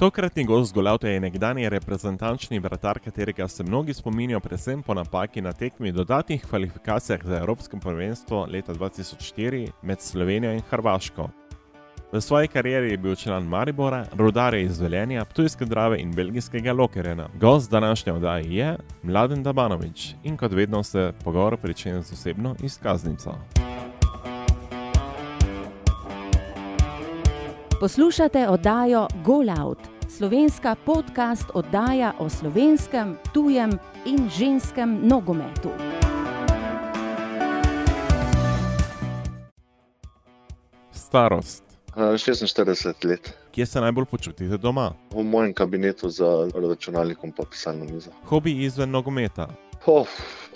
Tokratni gost Golavta je nekdani reprezentančni vratar, katerega se mnogi spominjajo predvsem po napaki na tekmi dodatnih kvalifikacijah za Evropsko prvenstvo leta 2004 med Slovenijo in Hrvaško. V svoji karieri je bil član Maribora, rodare iz Velenja, Ptujske drave in belgijskega Lokerena. Gost današnje oddaje je Mladen Dabanovič in kot vedno se pogovor prične z osebno izkaznico. Poslušate oddajo Golout, slovenska podcast oddaja o slovenskem, tujem in ženskem nogometu. Starost. Uh, 46 let. Kje se najbolj počutite doma? V mojem kabinetu za računalnikom pa pisalno mizo. Hobi izven nogometa. Oh,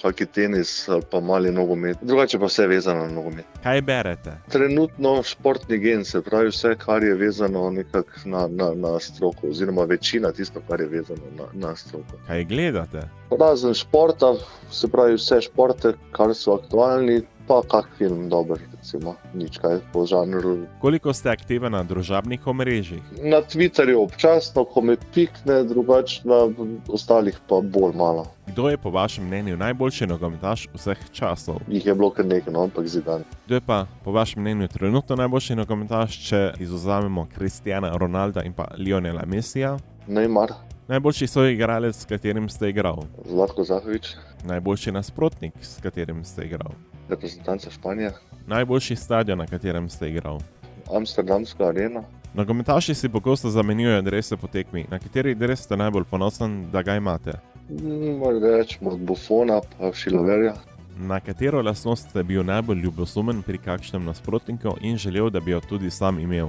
Haki tenis ali pa mali nogomet, drugače pa vse vezano na nogomet. Kaj berete? Trenutno športni gen, se pravi vse, kar je vezano na, na, na stroko, oziroma večina tisto, kar je vezano na, na stroko. Kaj gledate? Razen športa, se pravi vse športe, kar so aktualni, pa kak film dober, recimo, nič kaj po žanru. Koliko ste aktivni na družabnih omrežjih? Na Twitterju občasno, ko me pikne, drugače na ostalih pa bolj malo. Kdo je po vašem mnenju najboljši nogometaš vseh časov? Jih je bilo kar nekaj, no, ampak zidan. Kdo je pa po vašem mnenju trenutno najboljši nogometaš, če izuzamemo Kristijana Ronalda in pa Lionela Messija? Neymar. Najboljši soigralec, s katerim ste igrali? Zlatko Zahovič. Najboljši nasprotnik, s katerim ste igrali? Reprezentanca Španije. Najboljši stadion, na katerem ste igrali? Amsterdamska arena. Nogometaši si pogosto zamenjujejo adrese po tekmi. Na kateri adres ste najbolj ponosen, da ga imate? Moram reči, od Buffona pa Šiloverja. Na katero lastnost ste bil najbolj ljubosumen pri kakšnem nasprotniku in želel, da bi jo tudi sam imel?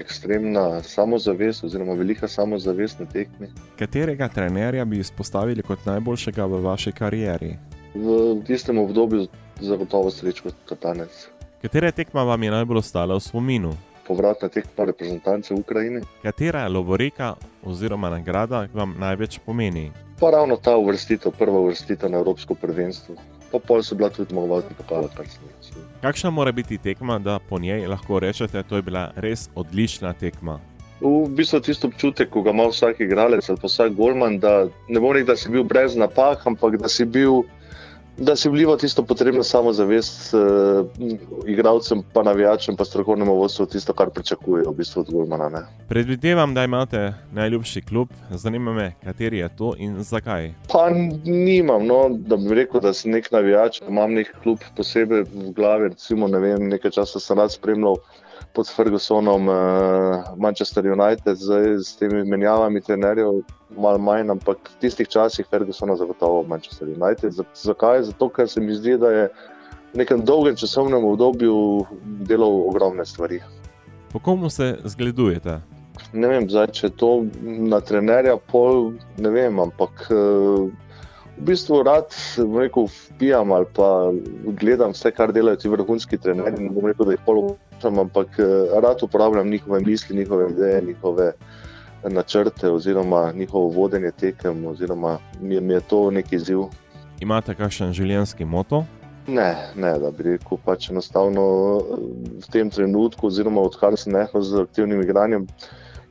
Ekstremna samozavest, oziroma velika samozavest na tekmi. Katerega trenerja bi izpostavili kot najboljšega v vaši karieri? V tistem obdobju zagotovo srečo kot danes. Katera tekma vam je najbolj ostala v spominu? Povratna tekma reprezentance Ukrajine. Katera lovorika oziroma nagrada vam največ pomeni? Pa ravno ta uvrstitev, prva uvrstitev na Evropsko prvenstvo. Pa pol so bila tudi mogoče pokala, kar sem jih. Kakšna mora biti tekma, da po njej lahko rečete, da je bila res odlična tekma? V bistvu tisto občutek, ko ga ima vsak igralec ali pa vsak golman, da ne bo rekel, da si bil brez napak, ampak da si bil da si vliva tisto potrebno samozavest uh, igralcem, pa navijačem, pa strokovnemu vodstvu, tisto, kar pričakujejo v bistvu od Gormana. Predvidevam, da imate najljubši klub, zanima me, kateri je to in zakaj. Pa nimam, no, da bi rekel, da sem nek navijač, imam nek klub posebej v glavi. Recimo, ne vem, nekaj časa sem rad spremljal pod Fergusonom, uh, Manchester United, zdaj s temi menjavami trenerjev, malo manj, ampak v tistih časih Fergusona zagotovo Manchester United. Zakaj? Zato, ker se mi zdi, da je v nekem dolgem časovnem obdobju delal ogromne stvari. Po komu se zgledujete? Ne vem, zdaj, če to na trenerja, pol ne vem, ampak. Uh, V bistvu rad rekel, vpijam ali pa gledam vse, kar delajo ti vrhunski trenerji. Ne bom rekel, da jih polo poslušam, ampak eh, rad uporabljam njihove misli, njihove ideje, njihove načrte oziroma njihovo vodenje tekem, oziroma mi je, mi je to neki izziv. Imate kakšen življenjski moto? Ne, ne, da bi rekel, pač enostavno v tem trenutku, oziroma odkar sem nehal z aktivnim igranjem,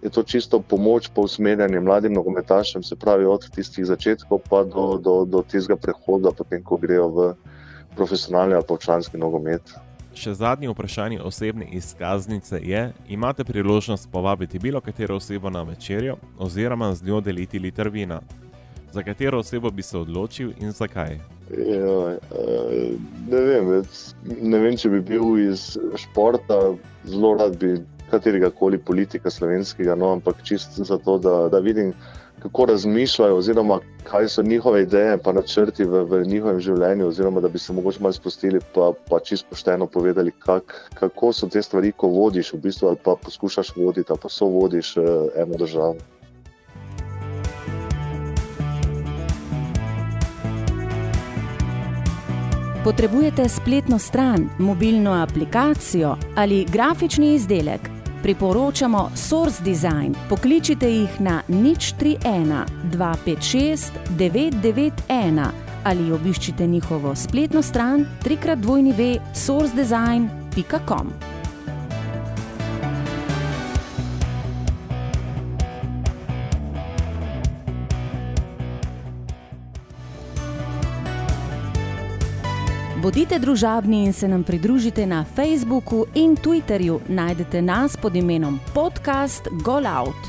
je to čisto pomoč po usmerjanju mladim nogometašem, se pravi od tistih začetkov pa do, do, do tistega prehoda, potem ko grejo v profesionalni ali pa članski nogomet. Še zadnje vprašanje osebne izkaznice je: imate priložnost povabiti bilo katero osebo na večerjo oziroma z njo deliti liter vina? Za katero osebo bi se odločil in zakaj? Jo, eh, ne, vem, ne vem, če bi bil iz športa, zelo rad bi katerega koli politika slovenskega, no, ampak čisto zato, da, da vidim kako razmišljajo, oziroma kaj so njihove ideje, pa načrti v, v njihovem življenju, oziroma da bi se mogoče malo spustili, pa, pa čisto pošteno povedali, kak, kako so te stvari, ko vodiš, v bistvu, ali pa poskušaš voditi, pa so vodiš uh, eno državo. Potrebujete spletno stran, mobilno aplikacijo ali grafični izdelek? Priporočamo Source Design. Pokličite jih na nič 31 256 991 ali obiščite njihovo spletno stran www.sourcedesign.com. Bodite družabni in se nam pridružite na Facebooku in Twitterju. Najdete nas pod imenom Podcast Gol Out.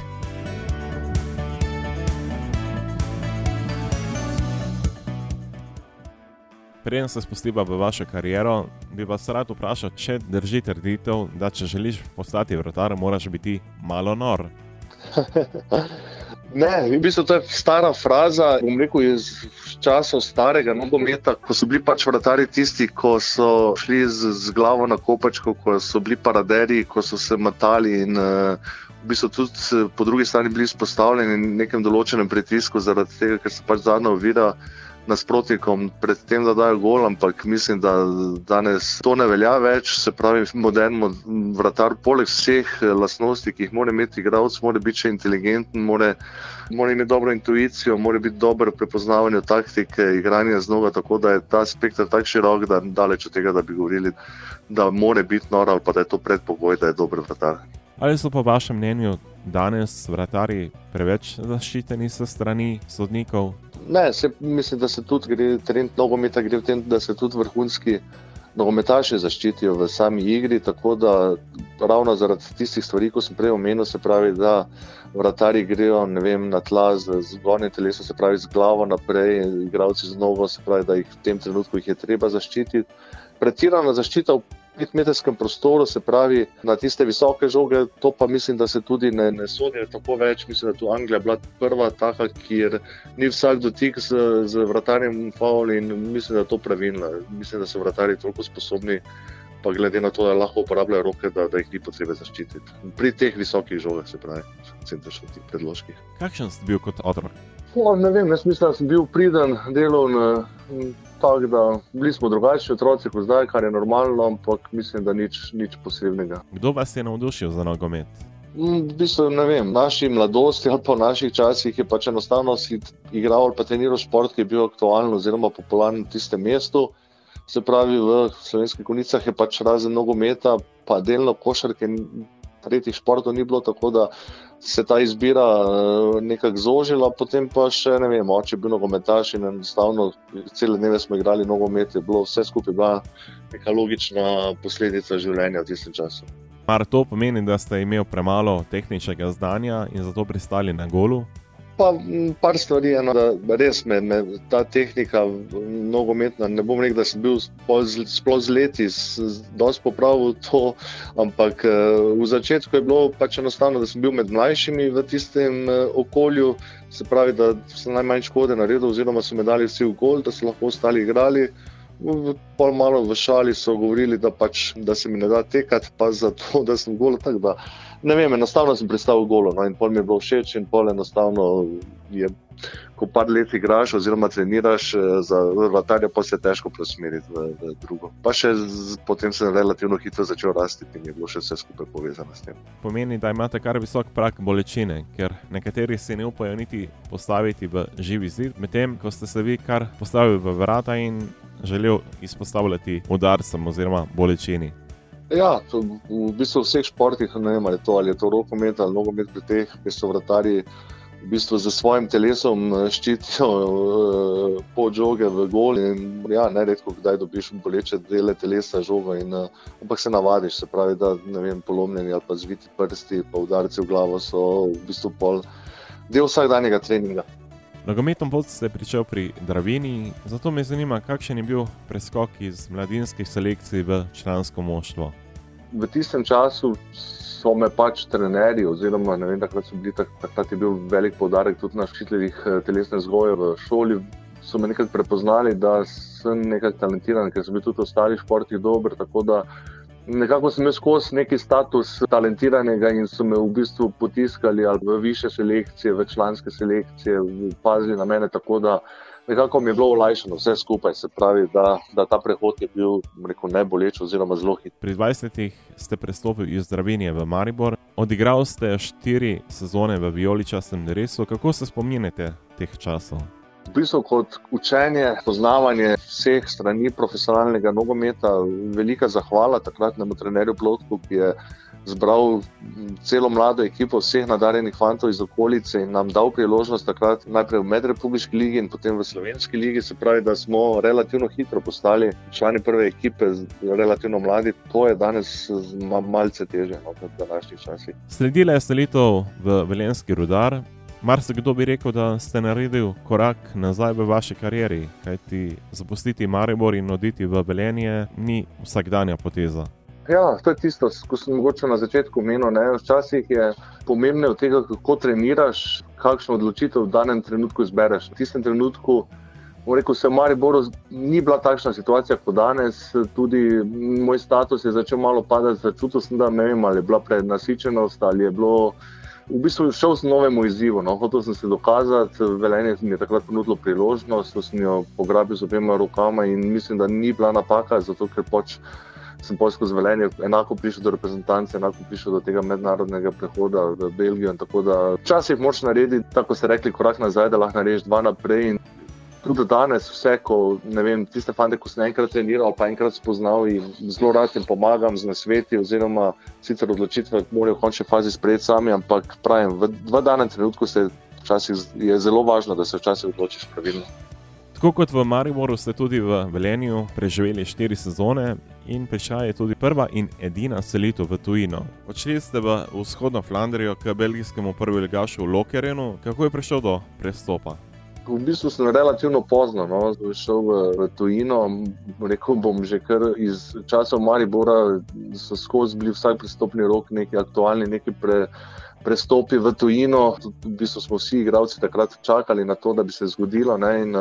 Preden se spustiva v vašo kariero, bi vas rad vprašal, če drži trditev, da če želiš postati vrtar, moraš biti malo nor. ne, v bistvu to je stara fraza, bom rekel, iz časov starega nogometa, ko so bili pač vrtari tisti, ko so šli z, z glavo na kopačko, ko so bili paraderi, ko so se matali in uh, v bistvu tudi po drugi strani bili izpostavljeni nekem določenem pritisku zaradi tega, ker so pač zadnja ovira nasprotnikom pred tem, da dajo gol, ampak mislim, da danes to ne velja več. Se pravi, modern vratar, poleg vseh eh, lastnosti, ki jih mora imeti igralec, mora biti še inteligenten, mora, mora imeti dobro intuicijo, mora biti dober v prepoznavanju taktike, igranja z noga, tako da je ta spektr tako širok, da daleč od tega, da bi govorili, da mora biti nor ali pa da je to predpogoj, da je dober vratar. Ali so po vašem mnenju danes vratari preveč zaščiteni s strani sodnikov? Ne, se, mislim, da se tudi gre, trend nogometa gre v tem, da se tudi vrhunski nogometaši zaščitijo v sami igri. Tako da ravno zaradi tistih stvari, ko sem prej omenil, se pravi, da vratari grejo vem, na tla z zgornjim telesom, se pravi z glavo naprej, igravci z nogo, se pravi, da jih v tem trenutku jih je treba zaščititi. Pretirana zaščita v petmetrskem prostoru, se pravi na tiste visoke žoge, to pa mislim, da se tudi ne, ne sodijo tako več. Mislim, da je tu Anglija bila prva taka, kjer ni vsak dotik z, z vratarjem faul in mislim, da je to pravilno. Mislim, da so vratari toliko sposobni. Pa glede na to, da lahko uporabljajo roke, da, da jih ni potrebno zaščititi. Pri teh visokih žogah, se pravi, centralnih predložkih. Kakšen si bil kot otrok? Ne vem, jaz mislim, da sem bil priden, delovni. Tako da bili smo drugačni otroci kot zdaj, kar je normalno, ampak mislim, da nič, nič posebnega. Kdo vas je navdušil za nogomet? Mm, v bistvu, ne vem, naši mladosti ali pa v naših časih je pač enostavno si igral ali pa treniral šport, ki je bil aktualen oziroma popularen v tistem mestu. Se pravi, v slovenskih konicah je pač razen nogometa, pa delno košarke, tretjih športov ni bilo tako, da se ta izbira eh, nekako zožila, potem pa še ne vem, oče je bil nogometaš in enostavno cele dneve smo igrali nogomet, je bilo vse skupaj bila neka logična posledica življenja v tistem času. Mar to pomeni, da ste imeli premalo tehničnega znanja in zato pristali na golu? Pa par stvari, eno, da res me, me ta tehnika, nogometna, ne bom rekel, da sem bil sploh z leti, da sem popravil to, ampak eh, v začetku je bilo pač enostavno, da sem bil med mlajšimi v tistem eh, okolju, se pravi, da sem najmanj škode naredil, oziroma so me dali vsi v gol, da so lahko ostali igrali. Pol malo v šali so govorili, da, pač, da se mi ne da tekati, pa zato, da sem gol. Tak, ne vem, enostavno sem pristal v golo. No, in pol mi je bilo všeč, in pol enostavno je, ko par let igraš, oziroma treniraš eh, za vrtarja, pa se je težko preusmeriti v, v drugo. Pa še z, potem sem relativno hitro začel rasti in je bilo še vse skupaj povezano s tem. Pomeni, da imate kar visok prak bolečine, ker nekateri se ne upajo niti postaviti v živi zid, medtem ko ste se vi kar postavili v vrata in želel izpostavljati udarcem oziroma bolečini. Ja, v bistvu v vseh športih, ne vem, ali, to, ali je to rokomet ali nogomet pri teh, ki so vrtari v bistvu z svojim telesom eh, ščitijo uh, pod žoge v gol. In, ja, ne redko, kdaj dobiš boleče dele telesa, žogo, in, uh, ampak se navadiš, se pravi, da ne vem, polomljeni ali pa zviti prsti, pa udarci v glavo so v bistvu pol del vsakdanjega treninga. Nogometnom pot ste pričel pri Dravini, zato me zanima, kakšen je bil preskok iz mladinskih selekcij v člansko moštvo. V tistem času so me pač trenerji, oziroma vem, takrat, bili, takrat je bil velik poudarek tudi na ščitljivih eh, telesne vzgoje v šoli. So me nekako prepoznali, da sem nekaj talentiran, ker sem bil tudi v ostalih športih dober. Tako da Nekako sem imel skozi neki status talentiranega in so me v bistvu potiskali v više selekcije, v članske selekcije, pazili na mene. Tako da nekako mi je bilo olajšano vse skupaj. Se pravi, da, da ta prehod je bil rekel, ne boleč, oziroma zelo hiter. Pri 20-ih ste prestopili iz Zdravljenja v Maribor, odigral ste štiri sezone v Violičastem resu. Kako se spominjate teh časov? V bistvu kot učenje, poznavanje vseh strani profesionalnega nogometa, velika zahvala takratnemu trenerju Plotku, ki je zbral celo mlado ekipo vseh nadarjenih fantov iz okolice in nam dal priložnost takrat najprej v Medrepubliški ligi in potem v Slovenski ligi. Se pravi, da smo relativno hitro postali člani prve ekipe, relativno mladi. To je danes malce teže no, v današnjih časih. Sledila je selitev v Velenski rudar. Mar se kdo bi rekel, da ste naredili korak nazaj v vaši karieri, kajti zapustiti Maribor in oditi v Velenje ni vsakdanja poteza. Ja, to je tisto, kar sem mogoče na začetku omenil. Včasih je pomembno od tega, kako treniraš, kakšno odločitev v danem trenutku izbereš. V tistem trenutku, rekel sem, v Mariboru ni bila takšna situacija kot danes. Tudi moj status je začel malo padati, začutil sem, da ne vem, ali je bila prenasičenost ali je bilo. V bistvu šel sem novemu izzivu, no. hotel sem se dokazati, velenje mi je takrat ponudilo priložnost, sem jo pograbil z obema rokama in mislim, da ni bila napaka, zato ker pač sem poiskal z velenjem, enako prišel do reprezentance, enako prišel do tega mednarodnega prehoda v Belgijo. Včasih moš narediti, tako se rekli, korak nazaj, da lahko narediš dva naprej. Tudi danes, vse, ko ne vem, tiste fante, ko sem enkrat treniral, pa enkrat spoznal in zelo rad jim pomagam z nasveti, oziroma sicer odločitve morajo v končni fazi sprejeti sami, ampak pravim, v dva dana trenutku se včasih je zelo važno, da se včasih odločiš pravilno. Tako kot v Mariboru ste tudi v Velenju preživeli štiri sezone in prišla je tudi prva in edina selitev v tujino. Odšli ste v vzhodno Flandrijo k belgijskemu prvoligašu Lokerenu. Kako je prišel do prestopa? V bistvu sem relativno pozno no, šel v, v tujino. Rekel bom že kar iz časov Maribora, so skozi bili vsak pristopni rok, neki aktualni, neki pre prestopi v tujino. V bistvu smo vsi igralci takrat čakali na to, da bi se zgodilo. In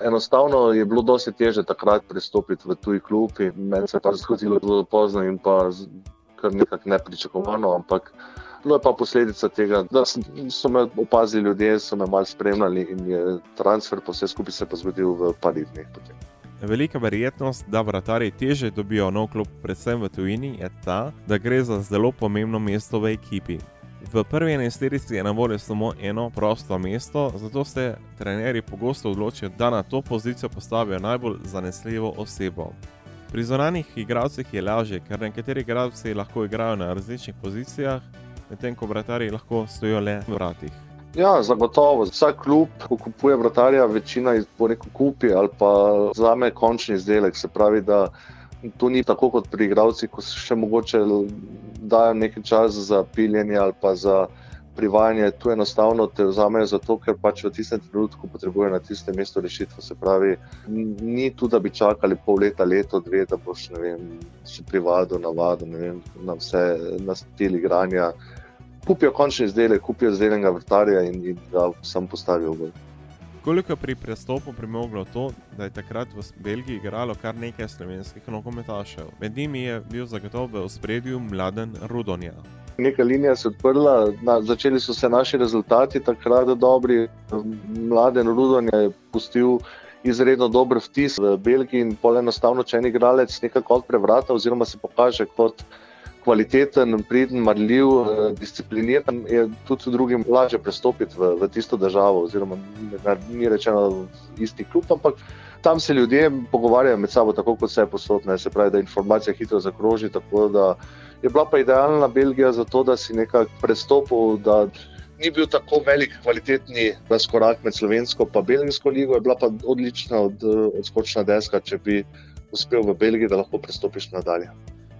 enostavno je bilo dosti teže takrat prestopiti v tuji klub. Meni se je pa zgodilo zelo pozno in pa kar nekako nepričakovano. Ampak je pa posledica tega, da so me opazili ljudje, so me malo spremljali in je transfer po vse skupaj se pa zgodil v parih dneh. Potem. Velika verjetnost, da vrtari teže dobijo nov klub, predvsem v tujini, je ta, da gre za zelo pomembno mesto v ekipi. V prvi enesterici je na voljo samo eno prosto mesto, zato se trenerji pogosto odločijo, da na to pozicijo postavijo najbolj zanesljivo osebo. Pri zonanih igralcih je lažje, ker nekateri igralci lahko igrajo na različnih pozicijah, medtem ko vratarji lahko stojijo le v vratih. Ja, zagotovo. Vsak klub, ko kupuje vratarja, večina jih po neko kupi ali pa vzame končni izdelek. Se pravi, da to ni tako kot pri igravcih, ko se še mogoče dajo nekaj časa za piljenje ali pa za privajanje. Tu enostavno te vzamejo zato, ker pač v tistem trenutku potrebujejo na tistem mestu rešitve. Se pravi, ni tu, da bi čakali pol leta, leto, dve, da boš vem, še privadil, navadil vem, na vse na stil igranja. Kupijo končni izdelek, kupijo zelenega vrtarja in, in ga sam postavijo v. Koliko je pri prestopu premoglo to, da je takrat v Belgiji igralo kar nekaj slovenskih nogometašev? Med njimi je bil zagotovo v spredju mladen Rudonja. Neka linija se odprla, na, začeli so se naši rezultati, takrat dobri. Mladen Rudonja je pustil izredno dober vtis v Belgiji in pol enostavno, če en igralec nekako odprevrata oziroma se pokaže kot kvaliteten, priden, marljiv, eh, discipliniran, je tudi drugim lažje prestopiti v, v tisto državo. Oziroma, ni rečeno isti klub, ampak tam se ljudje pogovarjajo med sabo, tako kot vse posodne. Se pravi, da informacija hitro zakroži. Je bila pa idealna Belgija za to, da si nekako prestopil. Ni bil tako velik, kvalitetni razkorak med slovensko in belgijsko ligo, je bila pa odlična od, odskočna deska, če bi uspel v Belgiji, da lahko prestopiš nadalje.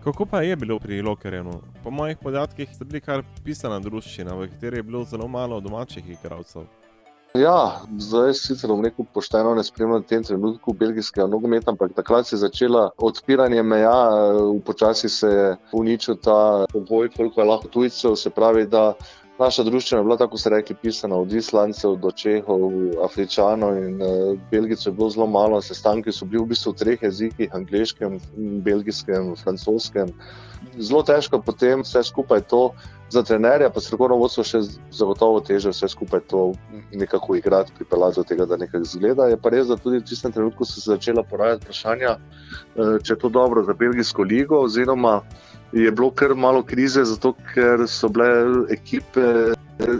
Kako pa je bilo pri Lokerju? Po mojih podatkih je bila kar pisana družščina, v kateri je bilo zelo malo domačih igralcev. Ja, zdaj sicer bom rekel pošteno, ne spremljam v tem trenutku belgijskega nogometa, ampak takrat se je začela odpiranje meja, počasi se je uničil ta pogoj, koliko je lahko tujcev, se pravi, da Naša družina je bila, tako se reče, pisana od Islancev do Čehov, Afričanov in uh, Belgijcev je bilo zelo malo. Sestanki so bili v bistvu v treh jezikih: angliškem, belgijskem, francoskem. Zelo težko potem vse skupaj to za trenerja, pa strokovno vodstvo še zagotovo teže vse skupaj to nekako igrati, pripeljati do tega, da nekaj zgleda. Je pa res, da tudi v tistem trenutku so se začela porajati vprašanja, uh, če je to dobro za belgijsko ligo oziroma je bilo kar malo krize, zato ker so bile ekipe,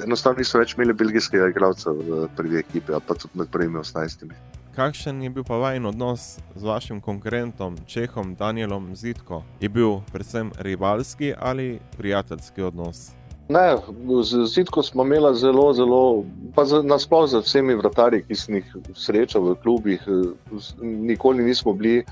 enostavno niso več imeli belgijskega igralca v prvi ekipi, pa tudi med prvimi 18. Kakšen je bil pa vajen odnos z vašim konkurentom, Čehom Danielom Zitko? Je bil predvsem rivalski ali prijateljski odnos? Ne, z Zitko smo imeli zelo, zelo, pa nasplošno z vsemi vrtarji, ki sem jih srečal v klubih, nikoli nismo bili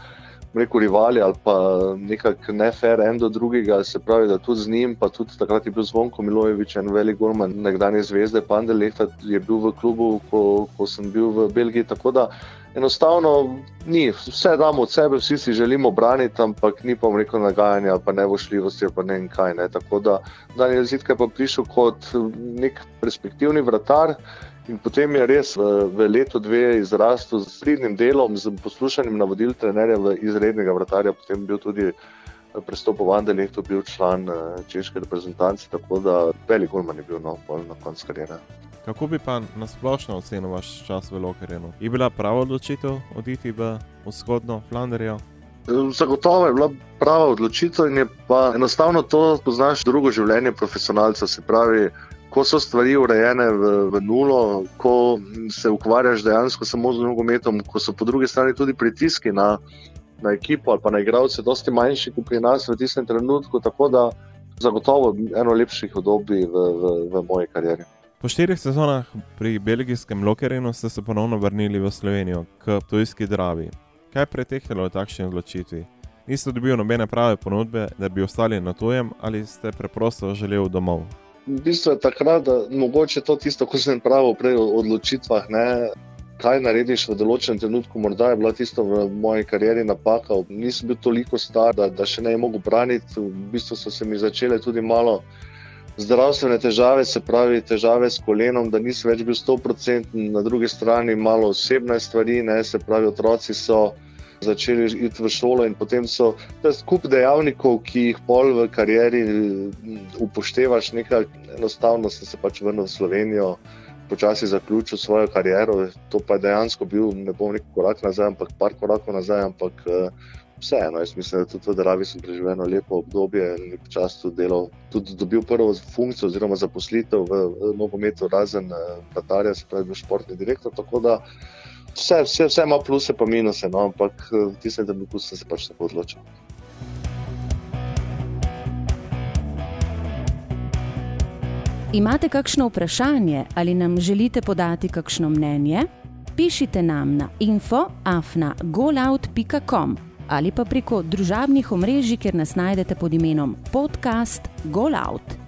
rekel, rivali ali pa nekako nefer en do drugega, se pravi, da tudi z njim, pa tudi takrat je bil Zvonko Milojevič, en velik gorman, nekdanje zvezde, Pandelehta je bil v klubu, ko, ko sem bil v Belgiji. Tako da enostavno ni, vse damo od sebe, vsi si želimo braniti, ampak ni pa rekel nagajanja ali pa nevošljivosti ali pa ne vem kaj. Ne. Tako da Daniel Zitka je pa prišel kot nek perspektivni vratar. In potem je res v, v letu dve izrastel z pridnim delom, z poslušanjem navodil trenerja v izrednega vratarja, potem bil tudi eh, prestopovan, da je to bil član eh, češke reprezentance, tako da velik golman je bil no, na koncu karijere. Kako bi pa nasplošno ocenil vaš čas v Lokerenu? Je bila prava odločitev oditi v vzhodno Flandrijo? Zagotovo je bila prava odločitev in je pa enostavno to poznaš drugo življenje profesionalca, se pravi, ko so stvari urejene v, v nulo, ko se ukvarjaš dejansko samo z nogometom, ko so po drugi strani tudi pritiski na, na ekipo ali pa na igralce, dosti manjši kot pri nas v tistem trenutku. Tako da zagotovo eno lepših obdobij v, v, v moji karieri. Po štirih sezonah pri belgijskem Lokerinu ste se ponovno vrnili v Slovenijo, k Tujski Dravi. Kaj je preteklo v takšni odločitvi? Niste dobili nobene prave ponudbe, da bi ostali na tujem, ali ste preprosto želeli domov? V bistvu je takrat, da mogoče to tisto, ko sem pravil prej o odločitvah, ne, kaj narediš v določenem trenutku. Morda je bila tisto v moji karieri napaka. Nisem bil toliko star, da, da še ne bi mogel braniti. V bistvu so se mi začele tudi malo. Zdravstvene težave, se pravi, težave s kolenom, da nisem več bil 100%, na drugi strani malo osebne stvari, ne, se pravi, otroci so začeli iti v šolo, in potem so to skup dejavnikov, ki jih pol v karieri upoštevaš, nekaj enostavno sem se pač vrnil v Slovenijo. Počasi zaključil svojo kariero, to pa je dejansko bil, ne bom rekel, korak nazaj, ampak par korakov nazaj, ampak uh, vseeno, jaz mislim, da tudi v Dravi sem preživel eno lepo obdobje in počasi tudi delal, tudi dobil prvo funkcijo oziroma zaposlitev v, nogometu, razen uh, Katarja, se pravi, bil športni direktor. Tako da vse, vse, vse ima pluse in minuse, no, ampak eh, tiste, da bi se pač tako odločil. Imate kakšno vprašanje ali nam želite podati kakšno mnenje? Pišite nam na infoafna.golout.com ali pa preko družabnih omrežij, kjer nas najdete pod imenom podcast Golout.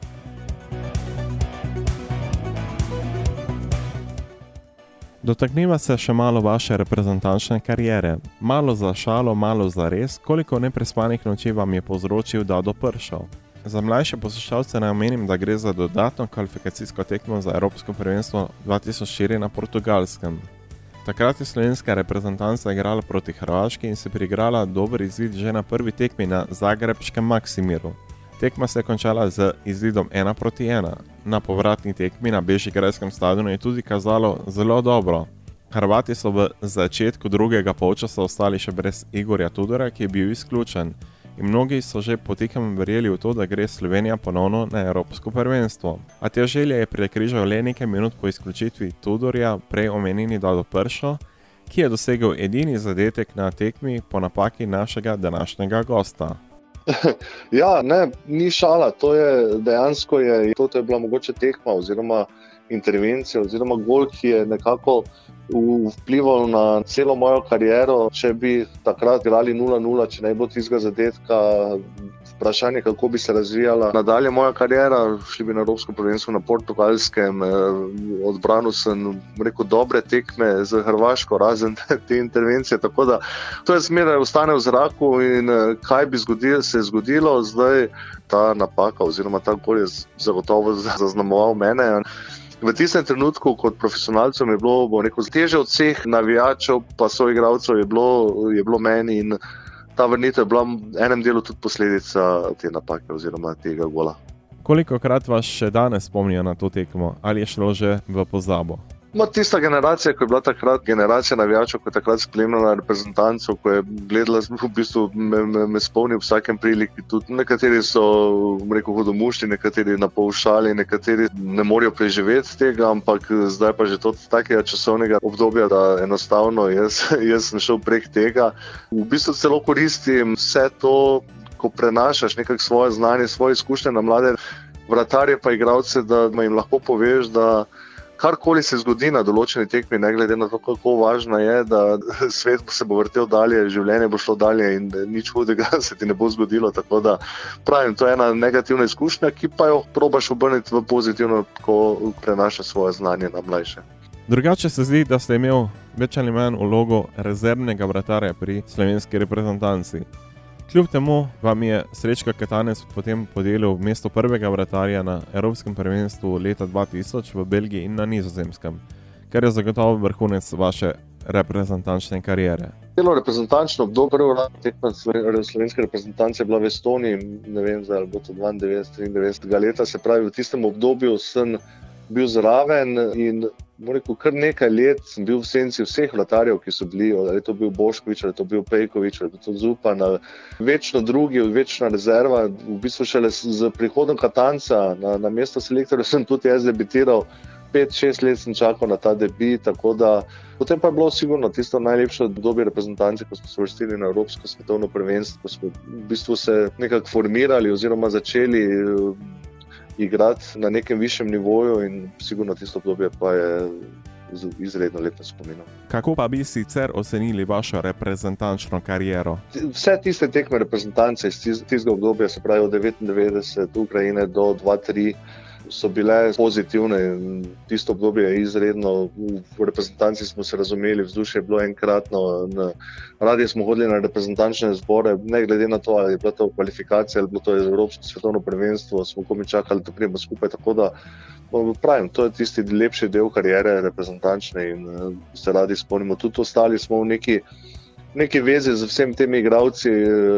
Dotakniva se še malo vaše reprezentančne kariere. Malo za šalo, malo za res, koliko neprespanih noči vam je povzročil, da do pršal. Za mlajše poslušalce naj omenim, da gre za dodatno kvalifikacijsko tekmo za Evropsko prvenstvo 2004 na Portugalskem. Takrat je slovenska reprezentanca igrala proti Hrvaški in se priigrala dober izid že na prvi tekmi na Zagrebskem Maksimiru. Tekma se je končala z izidom 1 proti 1. Na povratni tekmi na Bežigrajskem stadionu je tudi kazalo zelo dobro. Hrvati so v začetku drugega polčasa ostali še brez Igorja Tudora, ki je bil izključen. In mnogi so že potekem verjeli v to, da gre Slovenija ponovno na Evropsko prvenstvo. A te želje je prekrižal le nekaj minut po izključitvi Tudorja, prej omenjeni Dado Pršo, ki je dosegel edini zadetek na tekmi po napaki našega današnjega gosta. ja, ne, ni šala, to je dejansko je, to je bila mogoče tekma oziroma intervencija oziroma gol, ki je nekako vplival na celo mojo kariero. Če bi takrat igrali 0-0, če ne bi bilo tistega zadetka, vprašanje, kako bi se razvijala nadalje moja karijera. Šli bi na Evropsko prvenstvo na Portugalskem, eh, odbranil sem rekel, dobre tekme z Hrvaško, razen te intervencije. Tako da to je zmeraj ostane v zraku in eh, kaj bi zgodil, se zgodilo, zdaj ta napaka oziroma ta gol je zagotovo zaznamoval mene. V tistem trenutku, kot profesionalcem, je bilo rekel, teže od vseh navijačev, pa so igralcev, je, je bilo meni. In, ta vrnitev je bila v enem delu tudi posledica te napake oziroma tega gola. Koliko krat vas še danes spomnijo na to tekmo ali je šlo že v pozabo? No, tista generacija, ki je bila takrat generacija navijačev, ko je takrat spremljala reprezentanco, ko je gledala, v bistvu me, me, me spomni v vsakem priliki. Tudi nekateri so, rekel bi, hodomušni, nekateri na pol šali, nekateri ne morejo preživeti tega, ampak zdaj pa že od takega časovnega obdobja, da enostavno jaz, jaz sem šel prek tega. V bistvu celo koristim vse to, ko prenašaš nekako svoje znanje, svoje izkušnje na mlade vratarje, pa igravce, da jim lahko poveš, da karkoli se zgodi na določeni tekmi, ne glede na to, kako važno je, da svet se bo vrtel dalje, življenje bo šlo dalje in nič hudega se ti ne bo zgodilo. Tako da pravim, to je ena negativna izkušnja, ki pa jo probaš obrniti v pozitivno, ko prenašaš svoje znanje na mlajše. Drugače se zdi, da ste imeli več ali manj vlogo rezervnega vratarja pri slovenski reprezentanci. Kljub temu vam je Srečka Katanec potem podelil mesto prvega vratarja na Evropskem prvenstvu leta 2000 v Belgiji in na Nizozemskem, kar je zagotovo vrhunec vaše reprezentančne kariere. Celo reprezentančno obdobje, prvo tekmo slovenske reprezentance je bila v Estoniji, ne vem, zdaj ali bo to 92-93 leta, se pravi v tistem obdobju sem bil zraven in rekel, kar nekaj let sem bil v senci vseh vlatarjev, ki so bili, ali je to bil Boškovič, ali je to bil Pejkovič, ali je to Zupan, večno drugi, večna rezerva. V bistvu šele z prihodom Katanca na, na mesto selektorja sem tudi jaz debitiral. Pet, šest let sem čakal na ta debi, tako da potem pa je bilo sigurno tisto najlepše obdobje reprezentance, ko smo se vrstili na Evropsko svetovno prvenstvo, ko smo v bistvu se nekako formirali oziroma začeli igrati na nekem višjem nivoju, in sigurno tisto obdobje pa je izredno lepo spomin. Kako pa bi sicer ocenili vašo reprezentančno kariero? Vse tiste tekme reprezentance iz tistega obdobja, se pravi od 99 do Ukrajine do 2-3 so bile pozitivne. Tisto obdobje je izredno, v reprezentanci smo se razumeli, vzdušje je bilo enkratno. Radi smo hodili na reprezentančne zbore, ne glede na to, ali je bila to kvalifikacija ali bilo to Evropsko svetovno prvenstvo, smo komi čakali, da pridemo skupaj. Tako da pravim, to je tisti lepši del karijere reprezentančne in se radi spomnimo. Tudi ostali smo v neki. Neki vezi z vsemi temi igravci,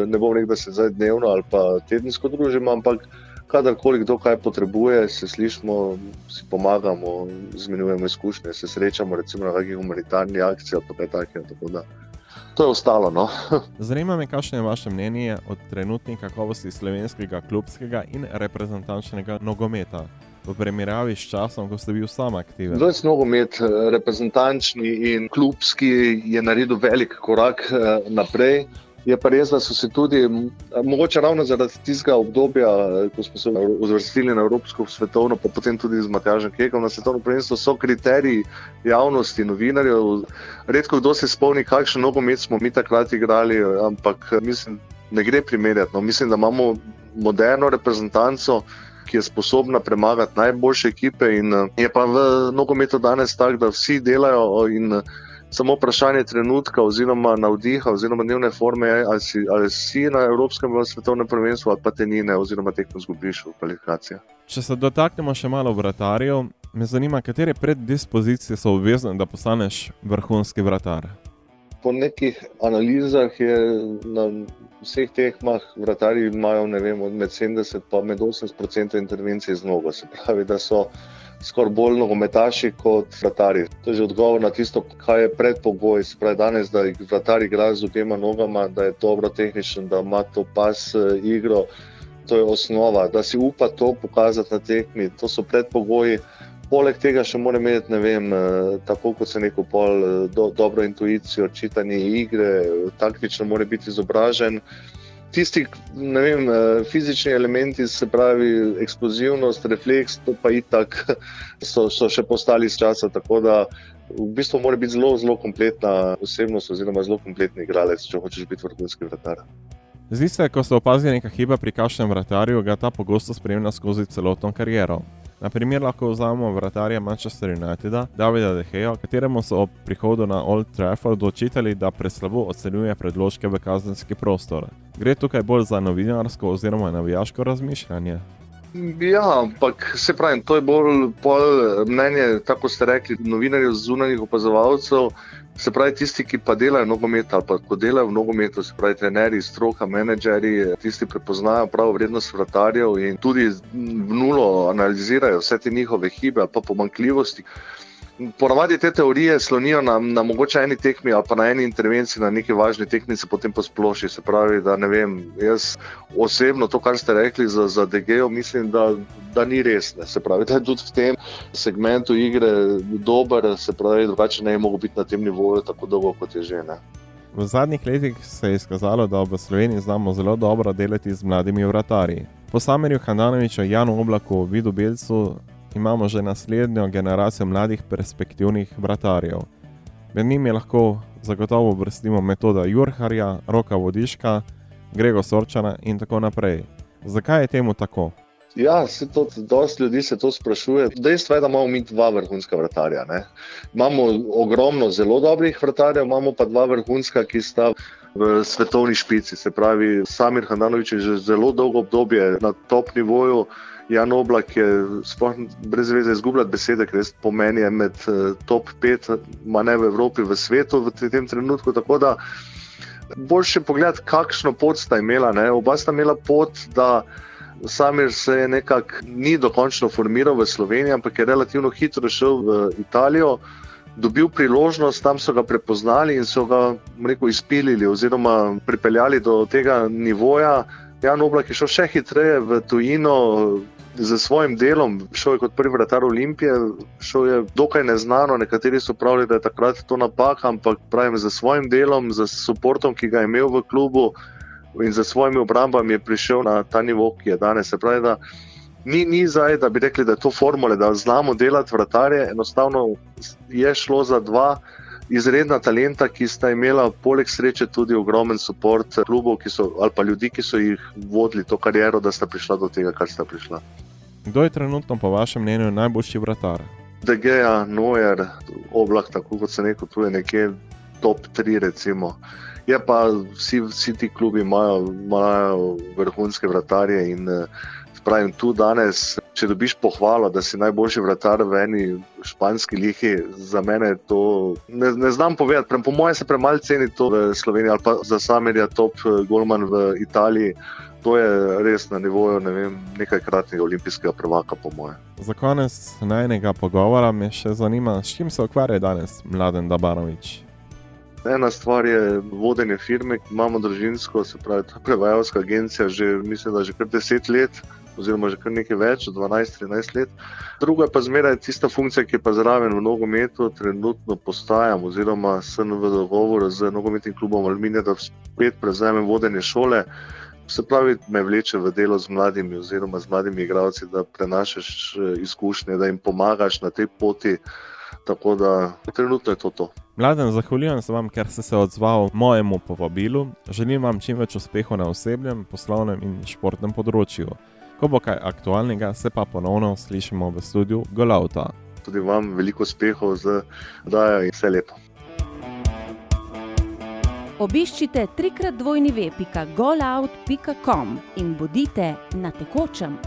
ne bom rekel, da se zdaj dnevno ali pa tedensko družimo, ampak kadarkoli kdo kaj potrebuje, se slišimo, si pomagamo, izmenjujemo izkušnje, se srečamo recimo na kakšni humanitarni akciji ali kaj takega. To je ostalo. No? Zanima me, kakšno je vaše mnenje o trenutni kakovosti slovenskega klubskega in reprezentančnega nogometa. V primerjavi s časom, ko ste bili sam aktiven. Zdaj, nogomet, reprezentančni in klubski, je naredil velik korak eh, naprej. Je pa res, da so se tudi, mogoče ravno zaradi tistega obdobja, ko smo se uvrstili na Evropsko svetovno, pa potem tudi z Matjažem Kekom na svetovno prvenstvo, so kriteriji javnosti, novinarjev. Redko kdo se spomni, kakšen nogomet smo mi takrat igrali, ampak mislim, ne gre primerjati. No. Mislim, da imamo moderno reprezentanco. Ki je sposobna premagati najboljše ekipe, in je pa v nogometu danes tako, da vsi delajo in samo vprašanje trenutka, oziroma navdiha, oziroma dnevne forme, ali si, ali si na Evropskem ali svetovnem prvenstvu, ali pa te nine, oziroma tekmo zgubiš v kvalifikacijah. Če se dotaknemo še malo vratarjev, me zanima, katere preddispozicije so obvezne, da postaneš vrhunski vratar. Po nekih analizah je na vseh tekmah vratarji imajo vem, med 70 in 80 intervencij z nogo. Se pravi, da so skoraj bolj nogometaši kot vrtari. To je že odgovor na tisto, kaj je predpogoj. Spravi danes, da vrtari igrajo z obema nogama, da je dobro tehničen, da ima to pas uh, igro. To je osnova, da si upa to pokazati na tekmi. To so predpogoji. Poleg tega še mora imeti, ne vem, eh, tako kot se neko pol, eh, do, dobro intuicijo, čitanje igre, taktično mora biti izobražen tisti vem, eh, fizični elementi, se pravi eksplozivnost, refleks, to pa itak so, so še postali z časa. Tako da v bistvu mora biti zelo, zelo kompletna osebnost, oziroma zelo kompletni igralec, če hočeš biti vrhunski vratar. Zdi se, ko se opazi neka hiba pri kažem vratarju, ga ta pogosto spremlja skozi celotno kariero. Na primer, lahko vzamemo vratarja Manchester Uniteda, Davida Deheja, kateremu so ob prihodu na Old Trafford očitali, da preslabo ocenjuje predložke v kazenski prostor. Gre tukaj bolj za novinarsko oziroma navijaško razmišljanje. Ja, ampak se pravi, to je bolj mnenje, tako ste rekli, novinarjev, zunanjih opazovalcev. Se pravi, tisti, ki pa delajo nogomet ali pa ko delajo v nogometu, se pravi, trenerji, stroka, menedžerji, tisti prepoznajo pravo vrednost vratarjev in tudi v nulo analizirajo vse te njihove hibe ali pa pomankljivosti. Ponavadi te teorije slonijo na, na mogoče eni tekmi ali pa na eni intervenciji, na neki važni tekmi, se potem posploši. Se pravi, da ne vem, jaz osebno to, kar ste rekli za, za DGO, mislim, da, da ni res. Ne. Se pravi, da je tudi v tem segmentu igre dober, se pravi, drugače ne bi mogel biti na tem nivoju tako dolgo, kot je že. Ne. V zadnjih letih se je izkazalo, da v Sloveniji znamo zelo dobro delati z mladimi vratarji. Po Samerju Hananoviču, Janu Oblaku, Vidu Belcu imamo že naslednjo generacijo mladih perspektivnih vratarjev. Med njimi lahko zagotovo vrstimo metoda Jurharja, Roka Vodiška, Grego Sorčana in tako naprej. Zakaj je temu tako? Ja, se to, dosti ljudi se to sprašuje. Dejstvo je, da imamo mi dva vrhunska vratarja. Ne? Imamo ogromno zelo dobrih vratarjev, imamo pa dva vrhunska, ki sta v svetovni špici. Se pravi, Samir Hananovič je že zelo dolgo obdobje na top nivoju. Jan Oblak je brez veze izgubljati besede, ker res pomeni med uh, top 5, ma ne v Evropi, v svetu v tem trenutku. Tako da boljše pogled, kakšno pot sta imela. Ne? Oba sta imela pot, da Samir se je nekako ni dokončno formiral v Sloveniji, ampak je relativno hitro šel v Italijo. Dobil priložnost, tam so ga prepoznali in so ga rekel, izpilili, oziroma pripeljali do tega nivoja. Jan Oblak je šel še hitreje v tujino, z svojim delom, šel je kot prvi vratar Olimpije, šel je dokaj neznano. Nekateri so pravili, da je takrat to napaka, ampak pravim, z svojim delom, z podporom, ki ga je imel v klubu in z svojimi obrambami je prišel na ta nivo, ki je danes. Se pravi, da ni, ni zdaj, da bi rekli, da je to formula, da znamo delati vratarje, enostavno je šlo za dva. Izredna talenta, ki sta imela poleg sreče tudi ogromen podpor klubov so, ali pa ljudi, ki so jih vodili to kariero, da sta prišla do tega, kar sta prišla. Kdo je trenutno, po vašem mnenju, najboljši vratar? DGA, Noer, oblak, tako kot se neko tu je nekje top 3. Recimo. Je pa vsi, vsi ti klubi imajo, imajo vrhunske vratarje in pravim tu danes. Če dobiš pohvalo, da si najboljši vratar v eni španski lihi, za mene to ne, ne znam povedati. Po mojem se premalo ceni to v Sloveniji ali pa za samerja top eh, Golman v Italiji to je res na nivoju ne vem, nekajkratnega olimpijskega prvaka, po moje. Za konec najnega pogovora me še zanima, s čim se ukvarja danes mladen Dabanovič. Ena stvar je vodenje firme, imamo družinsko, se pravi, prevajalska agencija, že mislim, da že kar deset let, oziroma že kar nekaj več, 12-13 let. Druga pa zmeraj tista funkcija, ki je pa zraven v nogometu, trenutno postajam, oziroma sem v dogovoru z nogometnim klubom Alminija, da spet prevzamem vodenje šole. Se pravi, me vleče v delo z mladimi, oziroma z mladimi igravci, da prenašaš eh, izkušnje, da jim pomagaš na tej poti. Tako da trenutno je to. to. Mladen, zahvaljujem se vam, ker ste se odzvali mojemu povabilu. Želim vam čim več uspehov na osebnem, poslovnem in športnem področju. Ko bo kaj aktualnega, se pa ponovno slišimo v studiu Golauta. Tudi vam veliko uspehov z dajo in vse lepo. Obiščite trikrat dvojni web.golout.com in bodite na tekočem.